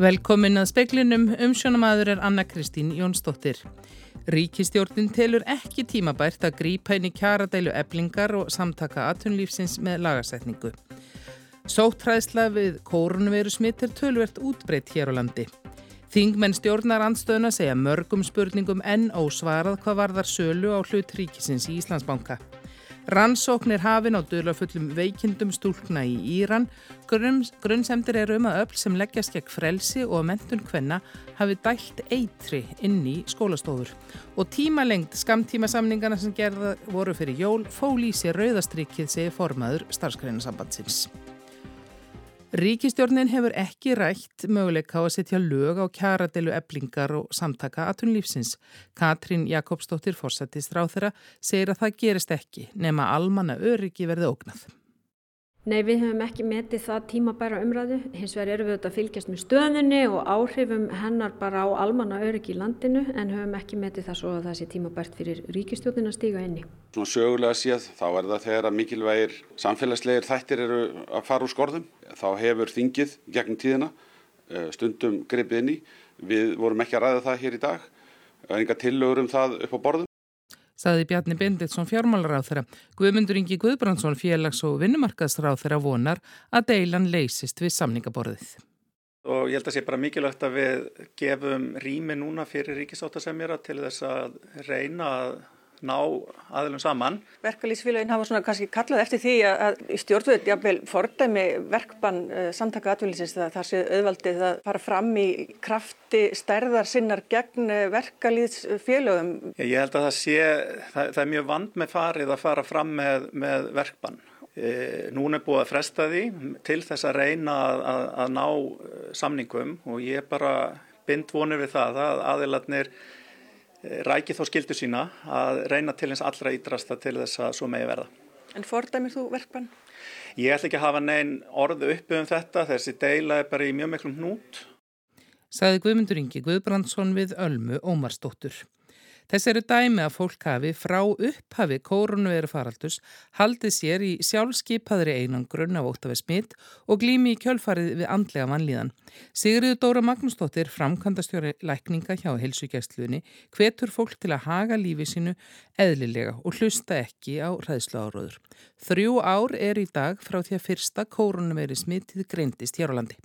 Velkomin að speklinum, umsjónamaður er Anna Kristín Jónsdóttir. Ríkistjórnin telur ekki tímabært að grípa inn í kjaradælu eblingar og samtaka atunlífsins með lagasetningu. Sóttræðsla við kórunveru smitt er tölvert útbreytt hér á landi. Þingmenn stjórnar anstöðuna segja mörgum spurningum enn ósvarað hvað varðar sölu á hlut ríkisins í Íslandsbanka. Rannsóknir hafin á dölafullum veikindum stúlkna í Íran. Grunnsemdir eru um að öll sem leggjast gegn frelsi og mentun hvenna hafi dælt eitri inn í skólastofur. Og tímalengt skamtímasamningana sem gerða voru fyrir jól fól í sér rauðastrikið segi formaður starfskrænasambandsins. Ríkistjórnin hefur ekki rætt möguleika á að setja lög á kjaradelu eblingar og samtaka atunlífsins. Katrín Jakobsdóttir fórsættist ráð þeirra segir að það gerist ekki nema almanna öryggi verði ógnað. Nei, við hefum ekki metið það tímabæra umræðu. Hins vegar erum við auðvitað að fylgjast með stöðunni og áhrifum hennar bara á almanna öryggi í landinu en höfum ekki metið það svo að það sé tímabært fyrir ríkistjóðin að stíga inni. Svona sögulega séð þá er það þegar að mikilvægir samfélagslegir þættir eru að fara úr skorðum. Þá hefur þingið gegn tíðina eh, stundum gripið inni. Við vorum ekki að ræða það hér í dag. Það er enga tillögur um það upp á borðum saði Bjarni Benditsson fjármálaráð þeirra. Guðmundur Ingi Guðbrandsson félags- og vinnumarkaðsráð þeirra vonar að deilan leysist við samningaborðið. Og ég held að sé bara mikilvægt að við gefum rými núna fyrir ríkisáttasemjara til þess að reyna að ná aðlum saman. Verkalýsfélagin hafa svona kannski kallað eftir því að stjórnvöld jafnvel fordæmi verkbann uh, samtaka atvinnlýsins það þar sé auðvaldið að fara fram í krafti stærðar sinnar gegn uh, verkalýsfélagum. Ég held að það sé, það, það er mjög vand með farið að fara fram með, með verkbann. E, Nún er búið að fresta því til þess að reyna að, að, að ná uh, samningum og ég bara bind vonir við það að aðilatnir Rækið þá skildu sína að reyna til eins allra ídrasta til þess að svo megi verða. En fordæmir þú verkbann? Ég ætla ekki að hafa neinn orðu uppi um þetta, þessi deila er bara í mjög miklum hnút. Saði Guðmundur Ingi Guðbrandsson við Ölmu Ómarsdóttur. Þess eru dæmi að fólk hafi frá upphafi kórunveru faraldus haldið sér í sjálfskeipaðri einangrunn af óttafi smitt og glými í kjölfarið við andlega vanlíðan. Sigriður Dóra Magnúsdóttir, framkvæmdastjóri lækninga hjá helsugæstlunni, hvetur fólk til að haga lífi sínu eðlilega og hlusta ekki á ræðslu áróður. Þrjú ár er í dag frá því að fyrsta kórunveru smittið greindist hér á landi.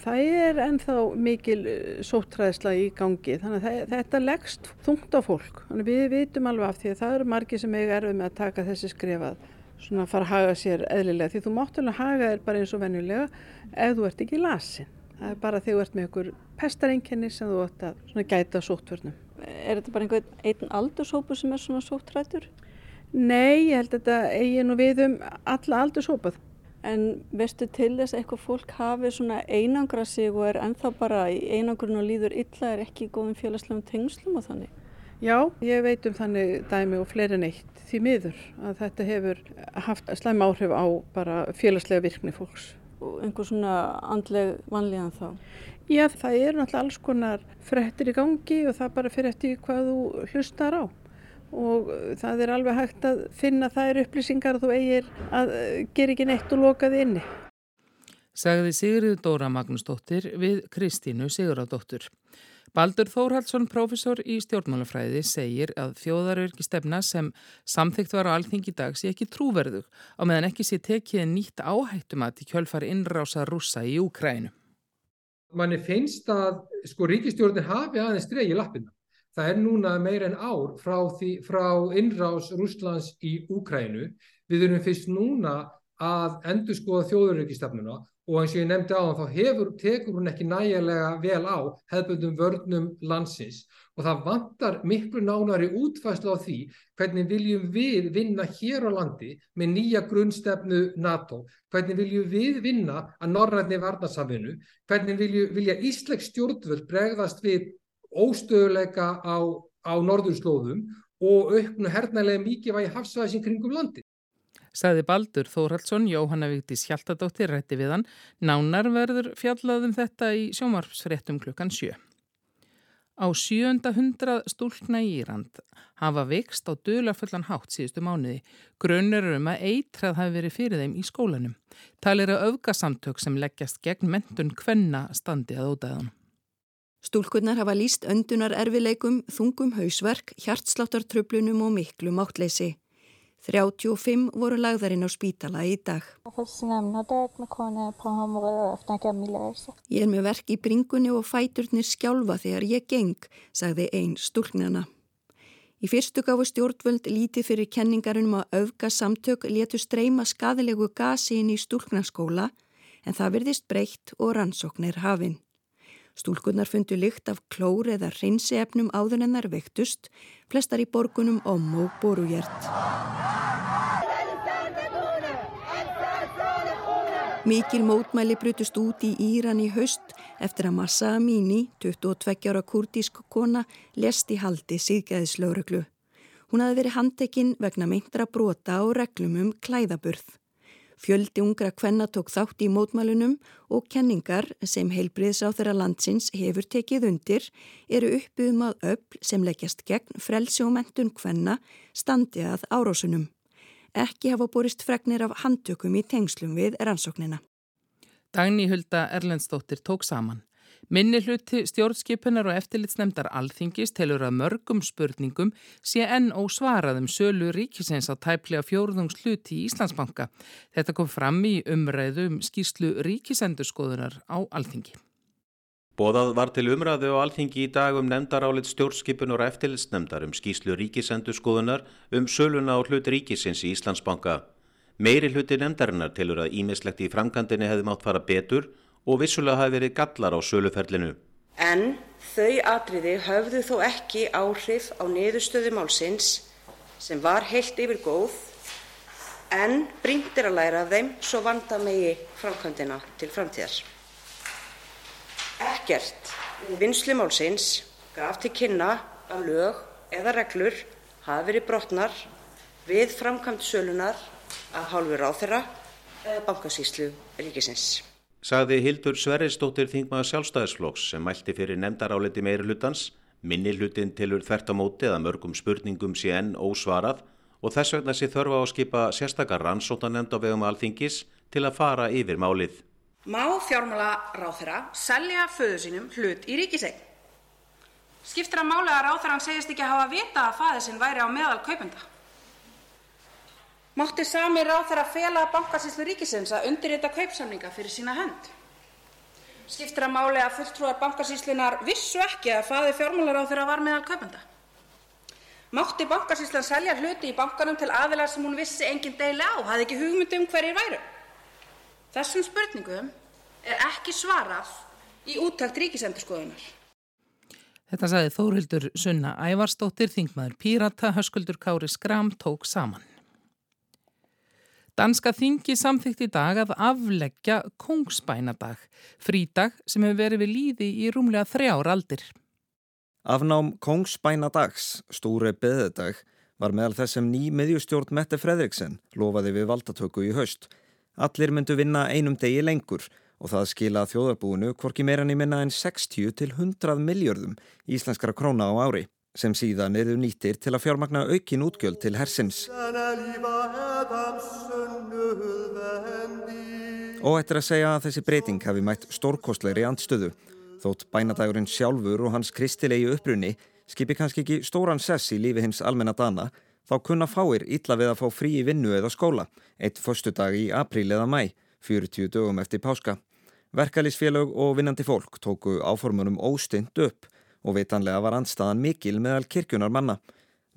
Það er ennþá mikil eh, sóttræðsla í gangi þannig að þetta leggst þungt á fólk. Þannig við vitum alveg af því að það eru margi sem eiga erfið með að taka þessi skrifað svona að fara að haga sér eðlilega því þú máttulega haga þér bara eins og venjulega ef þú ert ekki lasin. Það er bara þegar þú ert með ykkur pestarenginni sem þú ætti að gæta sóttvörnum. Er þetta bara einhvern einn aldurshópu sem er svona sóttrættur? Nei, ég held að þetta eigi nú við um alla aldurshópað. En veistu til þess að eitthvað fólk hafi svona einangra sig og er ennþá bara í einangrun og líður illa er ekki góðum félagslegum tengslum og þannig? Já, ég veit um þannig dæmi og fleiri neitt því miður að þetta hefur haft slæm áhrif á bara félagslega virkni fólks. Og einhver svona andleg vanlíðan þá? Já, það eru náttúrulega alls konar frettir í gangi og það bara fyrir eftir hvað þú hlustar á og það er alveg hægt að finna þær upplýsingar þú eigir að eh, gera ekki neitt og lokaði inni. Sagði Sigriður Dóra Magnúsdóttir við Kristínu Sigurðardóttur. Baldur Þórhaldsson, profesor í stjórnmálafræði, segir að þjóðarörki stefna sem samþygt var á alþingi dag sé ekki trúverðug á meðan ekki sé tekið nýtt áhættumat í kjölfari innrása rúsa í Úkrænu. Manni finnst að sko ríkistjórnir hafi aðeins dregi lappina það er núna meir en ár frá, því, frá innrás Rúslands í Úkrænu. Við erum fyrst núna að endur skoða þjóðurökistafnuna og eins og ég nefndi á hann þá hefur, tekur hún ekki nægilega vel á hefðbundum vörnum landsins. Og það vantar miklu nánari útfæslu á því hvernig viljum við vinna hér á landi með nýja grunnstefnu NATO, hvernig viljum við vinna að norrætni varnasaminu, hvernig vilja Ísleik stjórnvöld bregðast við óstöðuleika á, á norðurslóðum og auknu hernalega mikið vægi hafsvæðisinn kringum landi. Saði Baldur Þórhaldsson, Jóhanna Víktis Hjaltadóttir rætti við hann. Nánar verður fjallaðum þetta í sjómarfsfrettum klukkan sjö. Á sjönda hundrað stúlkna í Írand hafa veikst á dölarfullan hátt síðustu mánuði. Grunnur um að eitrað hafi verið fyrir þeim í skólanum. Talir að öfgasamtök sem leggjast gegn mentun kvenna standi að ódæðan. Stúlkunnar hafa líst öndunar erfileikum, þungum hausverk, hjartsláttartröflunum og miklu máttleysi. 35 voru lagðarinn á spítala í dag. Ég er með verk í bringunni og fæturnir skjálfa þegar ég geng, sagði einn stúlknana. Í fyrstu gafu stjórnvöld lítið fyrir kenningarunum að auðga samtök letu streyma skadilegu gasi inn í stúlknarskóla en það virðist breytt og rannsóknir hafinn. Stúlkunnar fundu lykt af klór eða hreinsiefnum áður en þær vektust, flestar í borgunum Om og Borujert. Mikil mótmæli brutust út í Íran í haust eftir að Massa Amini, 22 ára kurdísk kona, lest í haldi síðgæðislauruglu. Hún hafi verið handtekinn vegna meintra brota og reglum um klæðaburð. Fjöldi ungra kvenna tók þátt í mótmælunum og kenningar sem heilbriðsráð þeirra landsins hefur tekið undir eru uppbyggum að öll sem leggjast gegn frelsi og mentun kvenna standi að árásunum. Ekki hafa borist fregnir af handtökum í tengslum við rannsóknina. Dagni Hulda Erlendstóttir tók saman. Minni hluti stjórnskipunar og eftirlitsnemdar alþingis telur að mörgum spurningum sé enn ósvaraðum sölu ríkisins á tæplega fjórðungs hluti í Íslandsbanka. Þetta kom fram í umræðu um skýrslu ríkisendurskoðunar á alþingi. Bóðað var til umræðu á alþingi í dag um nefndarálit stjórnskipunar og eftirlitsnemdar um skýrslu ríkisendurskoðunar um söluna á hluti ríkisins í Íslandsbanka. Meiri hluti nefndarinnar telur að ímislegt í framkandinni hefði mátt fara betur og vissulega hafi verið gallar á söluferlinu. En þau atriði höfðu þó ekki áhrif á niðurstöðu málsins sem var heilt yfir góð en bringtir að læra af þeim svo vanda megi framkvæmdina til framtíðar. Ekkert vinslu málsins gaf til kynna að lög eða reglur hafi verið brotnar við framkvæmd sölunar af hálfur á þeirra bankasýslu ríkisins sagði Hildur Sverrisdóttir þingmaður sjálfstæðisflokks sem mælti fyrir nefndaráleti meiri hlutans, minni hlutin tilur þvert á móti eða mörgum spurningum sé enn ósvarað og þess vegna sé þörfa á að skipa sérstakar rannsótanemnd á vegum alþingis til að fara yfir málið. Má fjármála ráþera selja föðu sínum hlut í ríkiseg? Skiptir að málega ráþeran segist ekki að hafa vita að faði sinn væri á meðal kaupenda? Mátti sami ráðherra fela Bankasýslu ríkisins að undirrita kaupsamninga fyrir sína hönd? Skiptir að máli að fulltrúar Bankasýslunar vissu ekki að faðir fjármálaráðherra var meðal kaupenda? Mátti Bankasýslan selja hluti í bankanum til aðila sem hún vissi engin deili á, hafði ekki hugmyndi um hverjir væru? Þessum spurningum er ekki svarað í úttakt ríkisendurskoðunar. Þetta sagði Þórildur Sunna Ævarstóttir, þingmaður Pírata, höskuldur Kári Skram tók saman. Danska þingi samþygt í dag að afleggja kongsbænadag, frídag sem hefur verið við líði í rúmlega þrjár aldir. Afnám kongsbænadags, stóri beðedag, var meðal þess sem ný miðjustjórn Mette Fredriksen lofaði við valdatöku í haust. Allir myndu vinna einum degi lengur og það skila þjóðarbúinu hvorki meirann í minna en 60 til 100 miljörðum íslenskara króna á ári sem síðan eru nýttir til að fjármagna aukin útgjöld til hersins. Og eftir að segja að þessi breyting hafi mætt stórkostlegri andstöðu, þótt bænadagurinn sjálfur og hans kristilegi upprunni skipi kannski ekki stóran sess í lífi hins almenna dana, þá kunna fáir illa við að fá frí í vinnu eða skóla, eitt förstu dag í apríl eða mæ, 40 dögum eftir páska. Verkalýsfélög og vinnandi fólk tóku áformunum óstynd upp og vitanlega var andstaðan mikil meðal kirkjunar manna.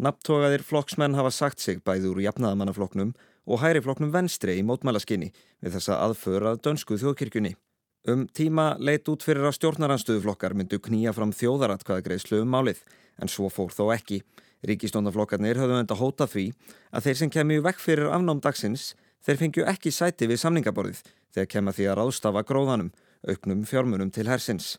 Napptogaðir flokksmenn hafa sagt sig bæði úr jafnaðamannaflokknum og hæri flokknum venstri í mótmælaskinni við þessa aðföra dönsku þjóðkirkjunni. Um tíma leit út fyrir að stjórnaranstöðuflokkar myndu knýja fram þjóðaratkvæðagreislu um málið, en svo fór þó ekki. Ríkistónaflokkarnir höfðu enda hóta því að þeir sem kemur vekk fyrir afnám dagsins, þeir fengju ekki sæti við samningaborðið þegar kemur því að ráðstafa gróðanum, auknum fjármunum til hersins.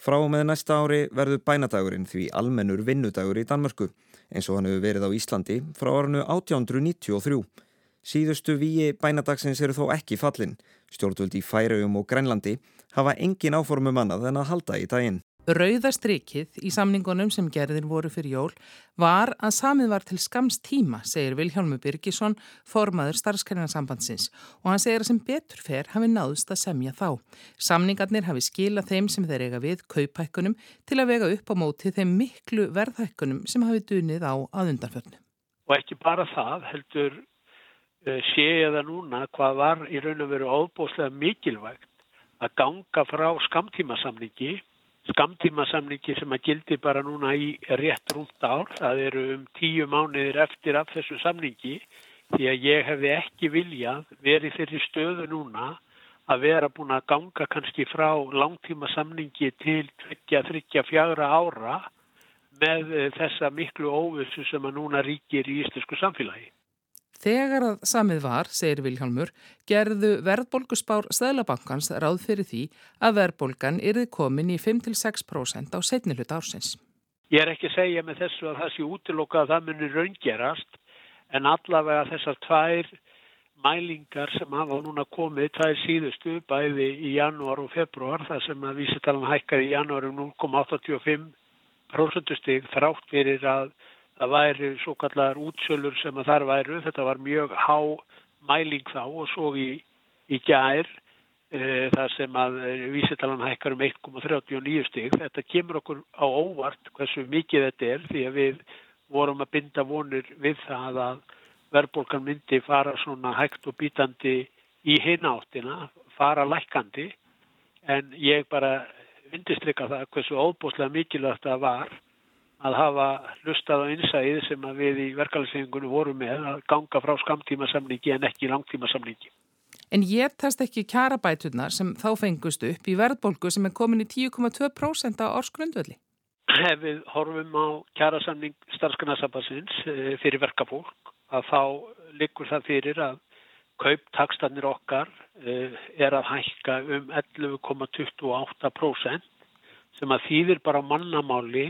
Frá með næsta ári verður bænadagurinn því almennur vinnudagur í Danmörku eins og hann hefur verið á Íslandi frá orðinu 1893. Síðustu víi bænadagsins eru þó ekki fallin. Stjórnvöld í Færaugum og Grænlandi hafa engin áformum annað en að halda í daginn. Rauðastrikið í samningunum sem gerðir voru fyrir jól var að samið var til skams tíma, segir Vilhjálmur Birgisson, formaður starfskærinasambandsins og hann segir að sem betur fer hafi náðust að semja þá. Samningarnir hafi skilað þeim sem þeir eiga við kaupækkunum til að vega upp á móti þeim miklu verðhækkunum sem hafi dunið á aðundarfjörnu. Og ekki bara það heldur uh, sé ég það núna hvað var í raun og veru óbúslega mikilvægt að ganga frá skamtímasamningi skamtímasamningi sem að gildi bara núna í rétt rúnt ár. Það eru um tíu mánuðir eftir af þessu samningi því að ég hefði ekki viljað verið fyrir stöðu núna að vera búin að ganga kannski frá langtímasamningi til 20-34 ára með þessa miklu óvissu sem að núna ríkir í íslensku samfélagi. Þegar að samið var, segir Vilhjálmur, gerðu verðbólguspár Stælabankans ráð fyrir því að verðbólgan yrði komin í 5-6% á setnilut ársins. Ég er ekki að segja með þessu að það sé útilokka að það munir raungerast en allavega þessar tvær mælingar sem hafa núna komið, það er síðustu bæði í janúar og februar, það sem að vísitalan hækkaði í janúar um 0,85% stig þrátt fyrir að það væri svo kallar útsölur sem að þar væru, þetta var mjög há mæling þá og svo í, í gær e, þar sem að vísitalan hækkar um 1,39 stig. Þetta kemur okkur á óvart hversu mikið þetta er því að við vorum að binda vonur við það að verðbólkan myndi fara svona hægt og bítandi í hináttina, fara lækandi en ég bara vindistrykka það hversu óbúslega mikilvægt það var að hafa hlustað á einsæðið sem við í verkefæliðsengunum vorum með að ganga frá skamtímasamlingi en ekki langtímasamlingi. En ég tast ekki kjarabætunar sem þá fengust upp í verðbólgu sem er komin í 10,2% á orskrundvöldi? Ef við horfum á kjarasamling starfskanarsabassins eh, fyrir verkafólk að þá likur það fyrir að kauptakstanir okkar eh, er að hækka um 11,28% sem að þýðir bara mannamáli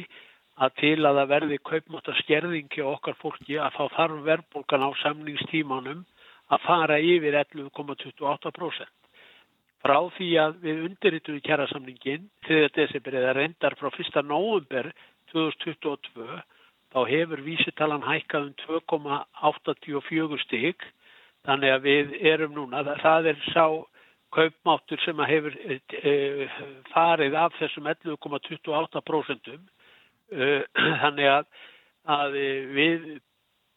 að til að það verði kaupmáttaskerðingi okkar fólki að þá þarf verðbólgan á samningstímanum að fara yfir 11,28%. Frá því að við undirritum í kjærasamningin 3. desember eða reyndar frá 1. november 2022 þá hefur vísitalan hækkað um 2,84 stygg þannig að við erum núna, það er sá kaupmáttur sem hefur e, e, farið af þessum 11,28% Eh, þannig að, að við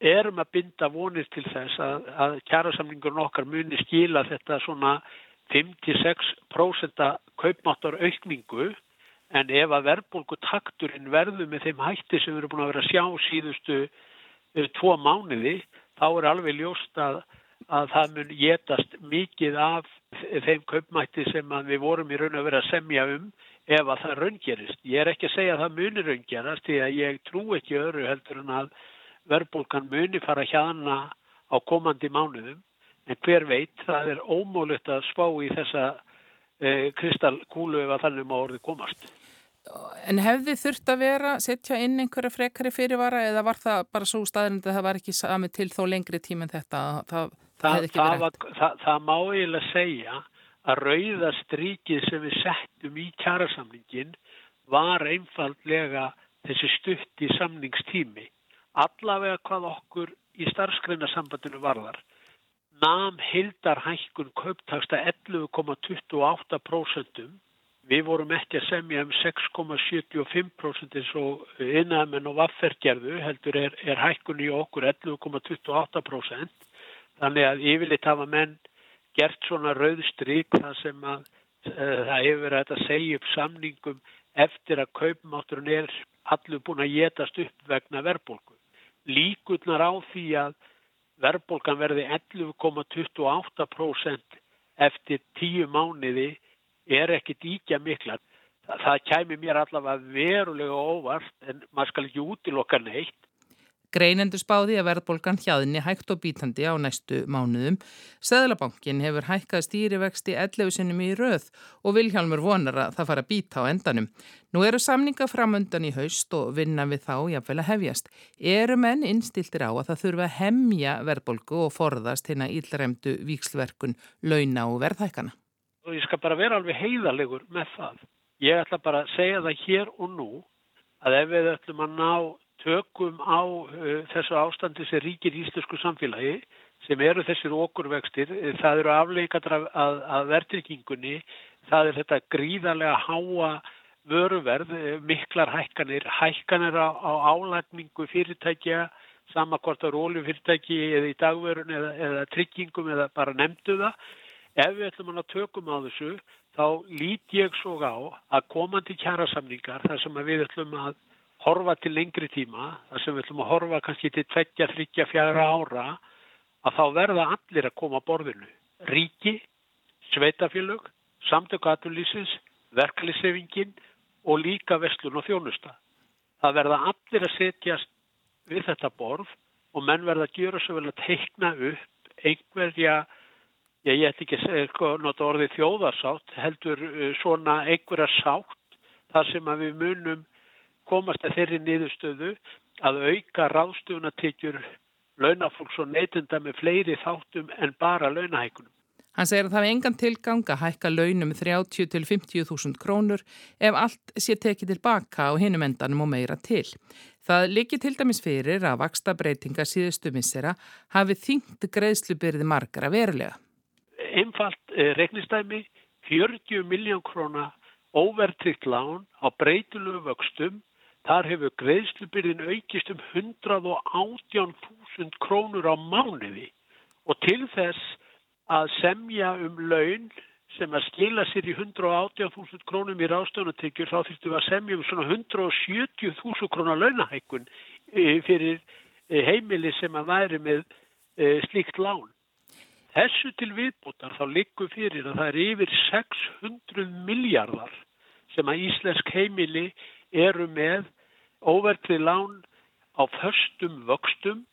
erum að binda vonir til þess að, að kjærasamlingur okkar muni skila þetta svona 5-6% kaupmáttar aukningu en ef að verðbólku takturinn verður með þeim hætti sem við erum búin að vera að sjá síðustu uh, tvo mánuði þá er alveg ljóst að, að það mun getast mikið af þeim kaupmætti sem við vorum í raun að vera að semja um ef að það raungerist. Ég er ekki að segja að það muni raungerast því að ég trú ekki öru heldur en að verðbólkan muni fara hjana á komandi mánuðum en hver veit það er ómólitt að spá í þessa e, kristalkúlu ef að þannig má orði komast. En hefði þurft að vera setja inn einhverja frekari fyrirvara eða var það bara svo staðrind að það var ekki sami til þó lengri tíma en þetta? Það, það, það, það má eiginlega segja að rauða strykið sem við settum í kjærasamningin var einfallega þessi stutt í samningstími. Allavega hvað okkur í starfsgreinasambandinu varðar. Nam hildar hækkun kauptaksta 11,28%. Við vorum ekki að semja um 6,75% eins og innamenn og vaffergerðu heldur er, er hækkun í okkur 11,28%. Þannig að yfirleitt hafa menn gert svona rauðstryk þar sem að uh, það hefur verið að segja upp samningum eftir að kaupmátturinn er allur búin að getast upp vegna verðbólku. Líkurnar á því að verðbólkan verði 11,28% eftir tíu mánuði er ekkit íkja mikla. Það kæmi mér allavega verulega óvart en maður skal ekki útilokka neitt Greinendur spáði að verðbólgan hjaðinni hægt og bítandi á næstu mánuðum. Sæðlabankin hefur hækkað stýrivexti 11 sinum í röð og Vilhjálmur vonar að það fara að býta á endanum. Nú eru samninga framöndan í haust og vinna við þá jáfnvel að hefjast. Eru menn innstiltir á að það þurfa að hemja verðbólgu og forðast hérna íllremdu vikslverkun, launa og verðhækana? Ég skal bara vera alveg heiðalegur með það Ég ætla bara að segja það hér og nú að ef við ætlum að ná tökum á uh, þessu ástandi sem ríkir íslensku samfélagi sem eru þessir okurvextir, það eru afleikadra að, að verðryggingunni, það er þetta gríðarlega háa vöruverð, miklar hækkanir, hækkanir á, á álækningu fyrirtækja, samakvort á rólufyrirtæki eða í dagvörun eða, eða tryggingum eða bara nefndu það. Ef við ætlum að tökum á þessu, þá lít ég svo á að komandi kjærasamningar, þar sem við ætlum að horfa til lengri tíma, þar sem við ætlum að horfa kannski til 20-30-4 ára, að þá verða allir að koma á borðinu. Ríki, sveitafélög, samtöku aðlýsins, verkefliðsefingin og líka vestlun og þjónusta. Það verða allir að setjast við þetta borð og menn verða að gera svo vel að teikna upp einhverja, ég ætti ekki að segja sko, orðið þjóðarsátt, heldur uh, svona einhverja sátt þar sem að við munum komast að þeirri niðurstöðu að auka ráðstöfunatekjur launafólks og neytenda með fleiri þáttum en bara launahækunum. Hann segir að það er engan tilgang að hækka launum 30 til 50.000 krónur ef allt sé tekið tilbaka á hinum endanum og meira til. Það likir til dæmis fyrir að vaksta breytinga síðustu missera hafi þyngt greiðslubyrði margara verulega. Einfalt eh, regnistæmi 40 miljón króna óvertryggt lán á breytilegu vöxtum Þar hefur greiðslubyrðin aukist um 118.000 krónur á mánuði og til þess að semja um laun sem að skila sér í 118.000 krónum í ráðstöðunatekjur þá þurftum við að semja um svona 170.000 krónar launahækkun e, fyrir e, heimili sem að væri með e, slíkt lán. Þessu til viðbútar þá likur fyrir að það er yfir 600 miljardar sem að íslensk heimili eru með óvertrið lán á förstum vöxtum.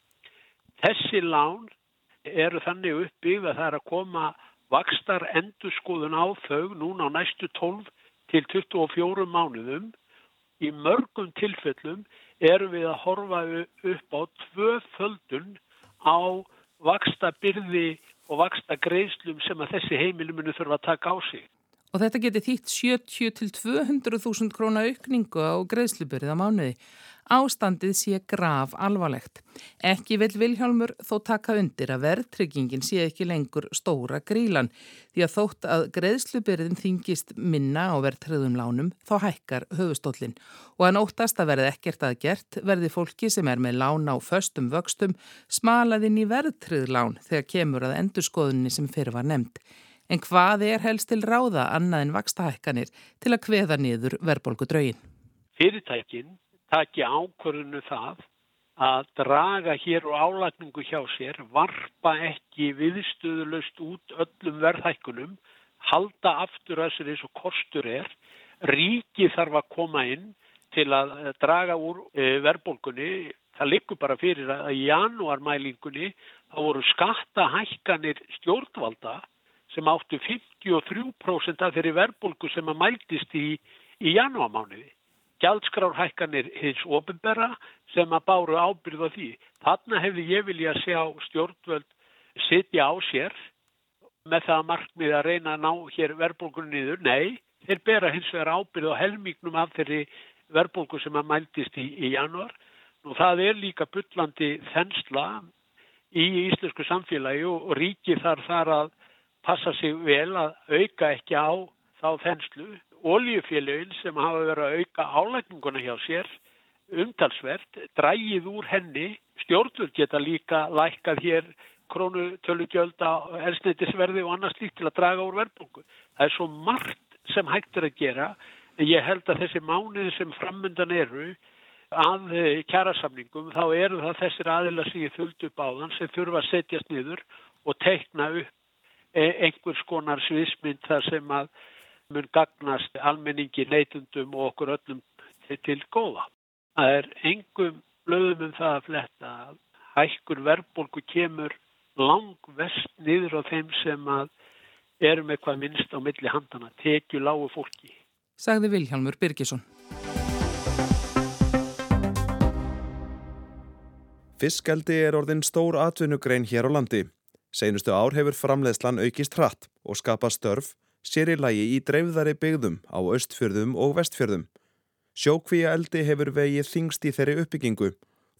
Þessi lán eru þannig uppbyggð að það er að koma vakstar endurskoðun á þau núna á næstu 12 til 24 mánuðum. Í mörgum tilfellum eru við að horfa upp á tvöföldun á vaksta byrði og vaksta greiðslum sem að þessi heimiluminu þurfa að taka á sig. Og þetta geti þýtt 70 til 200.000 króna aukningu á greiðslubyrðið á mánuði. Ástandið sé graf alvarlegt. Ekki vil Vilhjálmur þó taka undir að verðtryggingin sé ekki lengur stóra grílan því að þótt að greiðslubyrðin þingist minna á verðtryggðum lánum þá hækkar höfustóllin og að nóttast að verði ekkert að gert verði fólki sem er með lán á föstum vöxtum smalaðinn í verðtryggðlán þegar kemur að endurskoðunni sem fyrir var nefnd. En hvað er helst til ráða annað en vakstahækkanir til að kveða niður verðbolgu draugin? Fyrirtækin taki ákvörðinu það að draga hér og álagningu hjá sér, varpa ekki viðstöðulöst út öllum verðhækkunum, halda aftur að þessari eins og kostur er, ríki þarf að koma inn til að draga úr e, verðbolgunni, það likur bara fyrir að í janúarmælingunni þá voru skattahækkanir stjórnvalda sem áttu 53% af þeirri verbulgu sem að mæltist í, í janúamániði. Gjaldskrárhækkanir hins ofinbera sem að báru ábyrða því. Þarna hefði ég vilja sjá stjórnvöld sitja á sér með það markmið að reyna að ná hér verbulgunni niður. Nei, þeir bera hins vegar ábyrð og helmingnum af þeirri verbulgu sem að mæltist í, í janúar. Nú það er líka byllandi þensla í íslensku samfélagi og ríki þar þar að passa sig vel að auka ekki á þá þenslu. Oljufélögin sem hafa verið að auka álækninguna hjá sér umtalsvert, drægið úr henni, stjórnvöld geta líka lækkað hér krónutölugjöld á elsneitisverði og annars líkt til að draga úr verðbungu. Það er svo margt sem hægt er að gera en ég held að þessi mánuði sem framöndan eru að kjærasamningum þá eru það þessir aðila sem ég fylgd upp á þann sem þurfa að setjast niður og teikna upp einhvers konar sviðsmynd þar sem að mun gagnast almenningi neytundum og okkur öllum til góða. Það er engum blöðum um það að fletta að hækkur verðbólku kemur lang vest niður á þeim sem að erum eitthvað minnst á milli handana, tekju lágu fólki. Sagði Vilhjálmur Birgisson. Fiskaldi er orðin stór atvinnugrein hér á landi. Seinustu ár hefur framleiðslan aukist hratt og skapa störf sér í lagi í dreifðari byggðum á östfjörðum og vestfjörðum. Sjókvíja eldi hefur vegið þingst í þeirri uppbyggingu,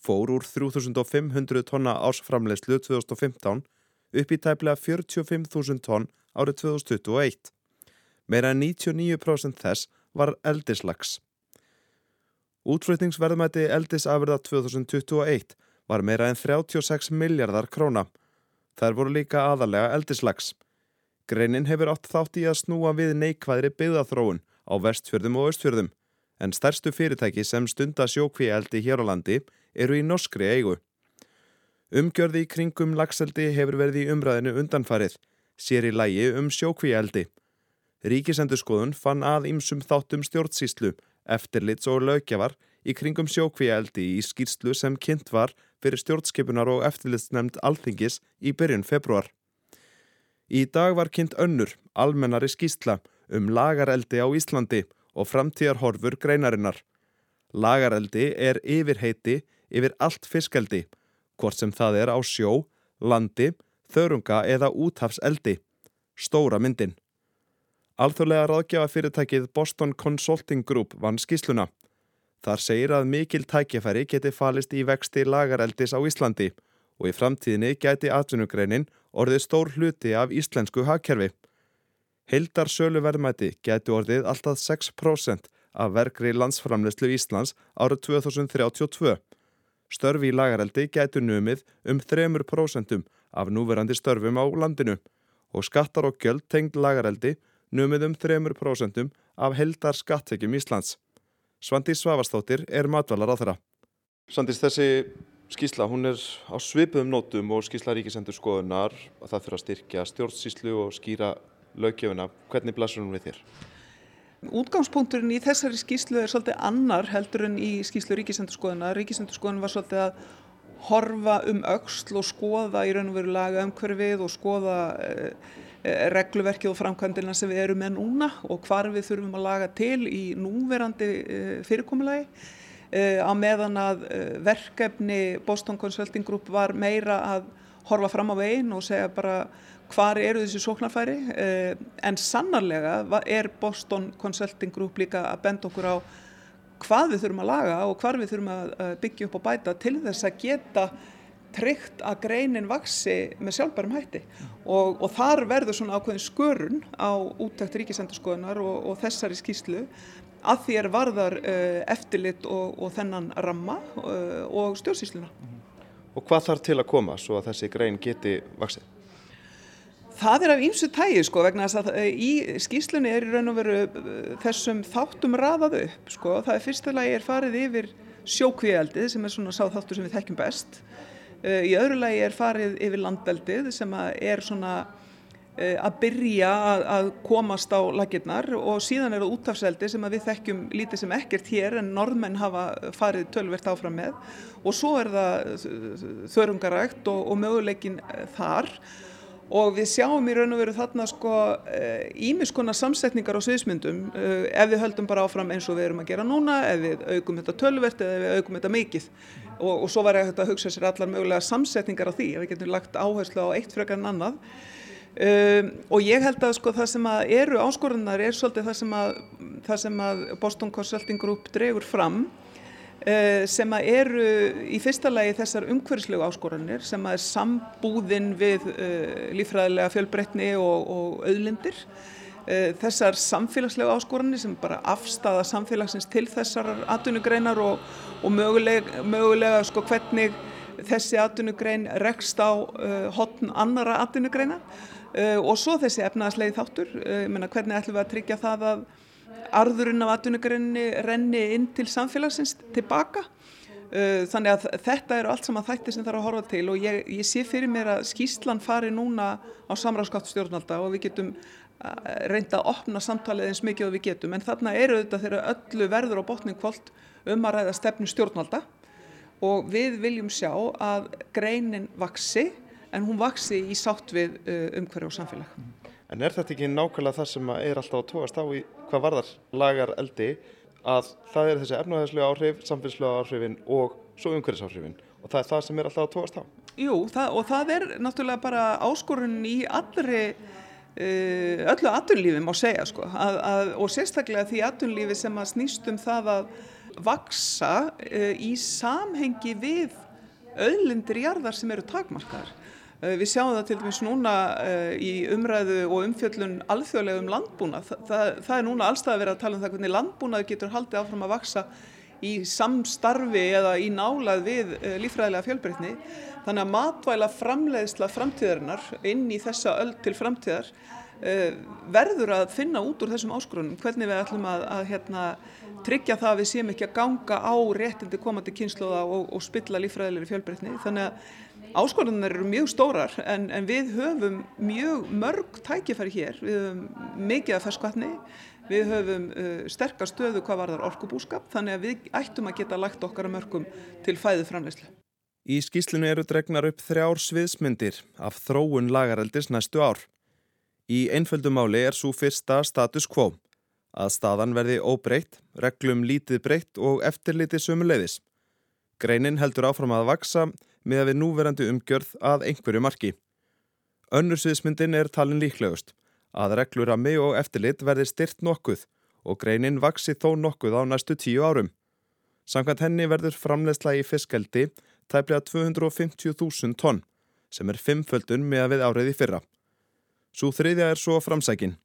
fór úr 3500 tonna ásframlegslu 2015 upp í tæplega 45.000 tonn árið 2021. Meira en 99% þess var eldislags. Útflutningsverðmæti eldisafurða 2021 var meira en 36 miljardar króna. Þær voru líka aðalega eldislags. Greinin hefur átt þátt í að snúa við neikvæðri byggðathróun á vestfjörðum og östfjörðum en stærstu fyrirtæki sem stunda sjókvíeldi hér á landi eru í norskri eigu. Umgjörði í kringum lagseldi hefur verið í umræðinu undanfarið, sér í lægi um sjókvíeldi. Ríkisendurskoðun fann að ýmsum þáttum stjórnsýslu, eftirlits og lögjafar í kringum sjókvíeldi í skýrslu sem kynnt var fyrir stjórnskipunar og eftirlitsnemnd alþingis í byrjun februar. Í dag var kynnt önnur, almennari skýrsla um lagareldi á Íslandi og framtíðarhorfur greinarinnar. Lagareldi er yfirheiti yfir allt fiskeldi, hvort sem það er á sjó, landi, þörunga eða úthafseldi. Stóra myndin. Alþjóðlega ráðgjafa fyrirtækið Boston Consulting Group vann skísluna. Þar segir að mikil tækjafæri geti falist í vexti lagareldis á Íslandi og í framtíðinni geti atvinnugreinin orðið stór hluti af íslensku hagkerfi. Hildar sölu verðmæti geti orðið alltaf 6% af verkri landsframleyslu Íslands árið 2032. Störfi í lagareldi gætu numið um 3% af núverandi störfum á landinu og skattar og gjöld tengd lagareldi numið um 3% af heldar skattekjum Íslands. Svandi Svavastóttir er matvalar á þeirra. Svandis, þessi skísla, hún er á svipum nótum og skísla ríkisendur skoðunar að það fyrir að styrkja stjórnsíslu og skýra löggefuna. Hvernig blasur hún við þér? Útgangspunkturinn í þessari skíslu er svolítið annar heldur en í skíslu ríkisendurskoðuna. Ríkisendurskoðun var svolítið að horfa um auksl og skoða í raun og veru laga umhverfið og skoða eh, regluverkið og framkvæmdina sem við erum með núna og hvar við þurfum að laga til í núverandi eh, fyrirkomulagi. Eh, á meðan að eh, verkefni Boston Consulting Group var meira að horfa fram á veginn og segja bara hvar eru þessi sóknarfæri eh, en sannarlega er Boston Consulting Group líka að benda okkur á hvað við þurfum að laga og hvar við þurfum að byggja upp og bæta til þess að geta tryggt að greinin vaksi með sjálfbærum hætti og, og þar verður svona ákveðin skörun á úttækt ríkisendurskoðunar og, og þessari skýslu að því er varðar uh, eftirlit og, og þennan ramma uh, og stjórnsýsluna. Og hvað þarf til að koma svo að þessi grein geti vaksið? Það er af ýmsu tægi sko vegna þess að í skýslunni er í raun og veru þessum þáttum raðað upp sko. Það er fyrstulega er farið yfir sjókvíaldið sem er svona sáþáttur sem við þekkjum best. Í öðru lagi er farið yfir landeldið sem er svona að byrja að, að komast á lakirnar og síðan er það útafseldi sem við þekkjum lítið sem ekkert hér en norðmenn hafa farið tölvert áfram með. Og svo er það þörungarægt og, og möguleikin þar. Og við sjáum í raun og veru þarna sko ímiskona samsetningar á sviðsmyndum ef við höldum bara áfram eins og við erum að gera núna, ef við aukum þetta tölvert eða ef við aukum þetta mikið og, og svo var ég að hugsa sér allar mögulega samsetningar á því, ef við getum lagt áherslu á eitt frekar en annað. Um, og ég held að sko það sem að eru áskorunar er svolítið það sem að, það sem að Boston Consulting Group dregur fram uh, sem að eru í fyrsta lagi þessar umhverfislegu áskorunir sem að er sambúðin við uh, lífræðilega fjölbreytni og, og auðlindir þessar samfélagslegu áskorunir sem bara afstafa samfélagsins til þessar atvinnugreinar og, og mögulega, mögulega sko hvernig þessi atvinnugrein rekst á hotn annara atvinnugreina Uh, og svo þessi efnaðarslegi þáttur, uh, menna, hvernig ætlum við að tryggja það að arðurinn af atvinnugrenni renni inn til samfélagsins tilbaka. Uh, þannig að þetta eru allt saman þætti sem þarf að horfa til og ég, ég sé fyrir mér að skýslan fari núna á samráðskátt stjórnvalda og við getum reynda að opna samtalið eins mikið og við getum. En þarna eru þetta þegar öllu verður á botning kvöld um að ræða stefnu stjórnvalda og við viljum sjá að greinin vaksi en hún vaksi í sátt við uh, umhverju og samfélag. En er þetta ekki nákvæmlega það sem er alltaf að tóast á í hvað varðar lagar eldi að það er þessi efnæðislega áhrif, samfélagslega áhrifin og svo umhverjusáhrifin og það er það sem er alltaf að tóast á? Jú, það, og það er náttúrulega bara áskorun í allri öllu atunlífi má segja sko að, að, og sérstaklega því atunlífi sem að snýst um það að vaksa uh, í samhengi við auðlindir jarðar sem eru takmarkaðar. Uh, við sjáum það til dæmis núna í umræðu og umfjöllun alþjóðlega um landbúnað. Þa, það, það er núna allstað að vera að tala um það hvernig landbúnað getur haldið áfram að vaksa í samstarfi eða í nálað við lífræðilega fjölbreytni. Þannig að matvæla framleiðsla framtíðarinnar inn í þessa öll til framtíðar uh, verður að finna út úr þessum áskorunum hvernig við ætlum að, að hérna, tryggja það að við séum ekki að ganga á réttindi komandi kynnslóða og, og spilla lífræðilegri fjölbreytni. Þannig að áskorunar eru mjög stórar en, en við höfum mjög mörg tækifæri hér, við höfum mikið af ferskvatni, við höfum uh, sterkar stöðu hvað var þar orkubúskap þannig að við ættum að geta lagt okkar að mörgum til fæðu framleyslu. Í skýslinu eru dregnar upp þrjár sviðsmyndir af þróun lagareldis næstu ár. Í einföldumáli er svo fyrsta status quo, að staðan verði óbreytt, reglum lítið breytt og eftirlitið sömuleiðis. Greinin heldur áfram að vaksa með að við núverandi umgjörð að einhverju marki. Önnur sviðsmyndin er talin líklegust, að reglur að mig og eftirlit verði styrt nokkuð og greinin vaksi þó nokkuð á næstu tíu árum. Samkvæmt henni verður framlegsla í fiskeldi tæplega 250.000 tonn sem er fimmföldun með að við áriði fyrra. Svo þriðja er svo framsækin.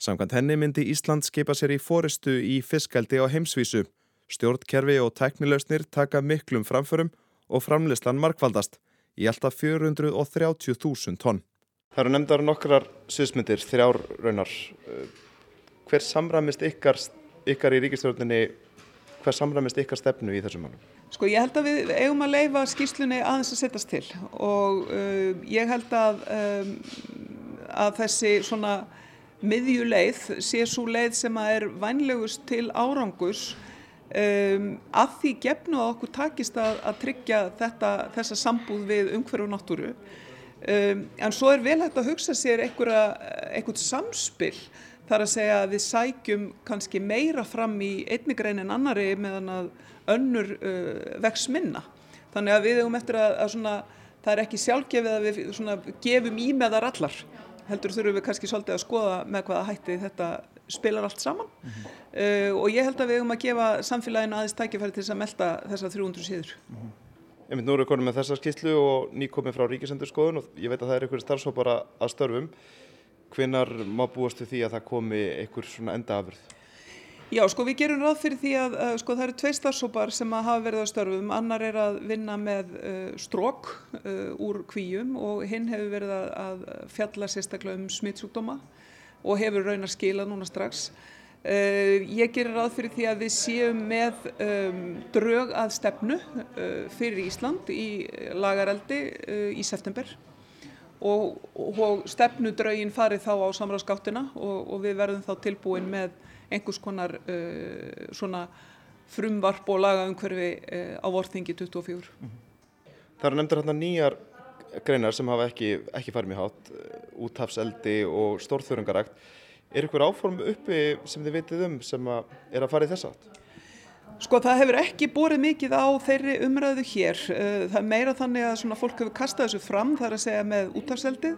Samkvæmt henni myndi Ísland skipa sér í fóristu í fiskaldi á heimsvísu. Stjórnkerfi og tæknilausnir taka miklum framförum og framleyslan markvaldast í alltaf 430.000 tonn. Það eru nefndar nokkrar sysmyndir, þrjár raunar. Hver samramist ykkar, ykkar í ríkistjórninni, hver samramist ykkar stefnu í þessum mannum? Sko ég held að við eigum að leifa skýrslunni aðeins að setjast til og uh, ég held að, um, að þessi svona miðjuleið sé svo leið sem að er vænlegust til árangurs um, að því gefnu að okkur takist að, að tryggja þetta, þessa sambúð við umhverju náttúru. Um, en svo er vel hægt að hugsa sér einhvert samspill þar að segja að við sækjum kannski meira fram í einni grein en annari meðan að önnur uh, vex minna. Þannig að við hefum eftir að, að svona, það er ekki sjálfgefið að við svona, gefum í með þar allar. Heldur þurfum við kannski svolítið að skoða með hvaða hætti þetta spilar allt saman. Mm -hmm. uh, og ég held að við hefum að gefa samfélaginu aðeins tækifæri til þess að melda þessar 300 síður. Mm -hmm. Einmitt nú eru konum með þessa skýrslu og nýkomið frá Ríkisendurskoðun og ég veit að það er einhverju starfsópar að störfum. Hvenar má búast við því að það komi einhver svona endaafurð? Já, sko við gerum ráð fyrir því að uh, sko það eru tvei starfsópar sem að hafa verið á störfum. Annar er að vinna með uh, strók uh, úr kvíum og hinn hefur verið að, að fjalla sérstaklega um smittsjúkdóma og hefur raunar skilað núna strax. Ég gerir ráð fyrir því að við séum með um, drög að stefnu fyrir Ísland í lagareldi í september og, og stefnudraugin farið þá á samráðsgáttina og, og við verðum þá tilbúin með einhvers konar uh, svona frumvarp og lagaumhverfi uh, á vorþingi 24. Mm -hmm. Það eru nefndir hérna nýjar greinar sem hafa ekki, ekki farið mjög hátt, uh, úthafseldi og stórþörungarækt. Er ykkur áform uppi sem þið vitið um sem að er að fara í þess aft? Sko það hefur ekki borið mikið á þeirri umræðu hér. Uh, það er meira þannig að svona fólk hefur kastað þessu fram þar að segja með úthafseldið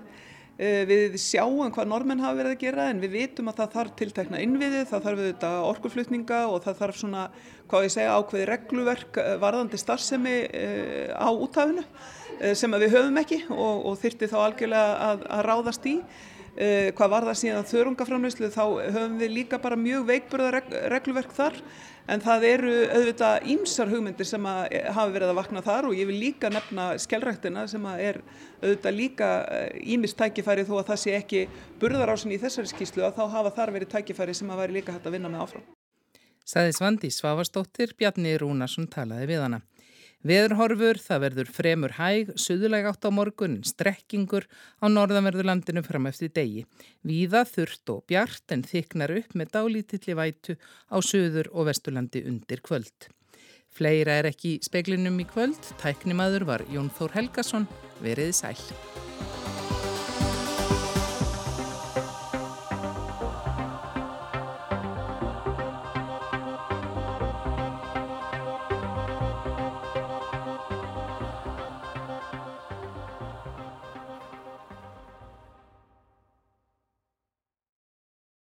Eh, við sjáum hvað normenn hafa verið að gera en við vitum að það þarf tiltekna innviði, það þarf auðvitað orkuflutninga og það þarf svona, hvað ég segja, ákveði regluverk eh, varðandi starfsemi eh, á útafinu sem við höfum ekki og, og þyrti þá algjörlega að, að ráðast í. Hvað var það síðan þörungaframleyslu þá höfum við líka bara mjög veikburða regluverk þar En það eru auðvitað ímsar hugmyndir sem hafa verið að vakna þar og ég vil líka nefna skellræktina sem er auðvitað líka ímist eh, tækifæri þó að það sé ekki burðarásin í þessari skýslu að þá hafa þar verið tækifæri sem að væri líka hægt að vinna með áfram. Saði Svandi Svavastóttir, Bjarni Rúnarsson talaði við hana. Veðurhorfur, það verður fremur hæg, suðuleg átt á morgun, strekkingur á norðanverðurlandinu fram eftir degi. Víða þurft og bjart en þyknar upp með dálítilli vætu á suður og vesturlandi undir kvöld. Fleira er ekki speklinum í kvöld, tæknimaður var Jón Þór Helgason, veriði sæl.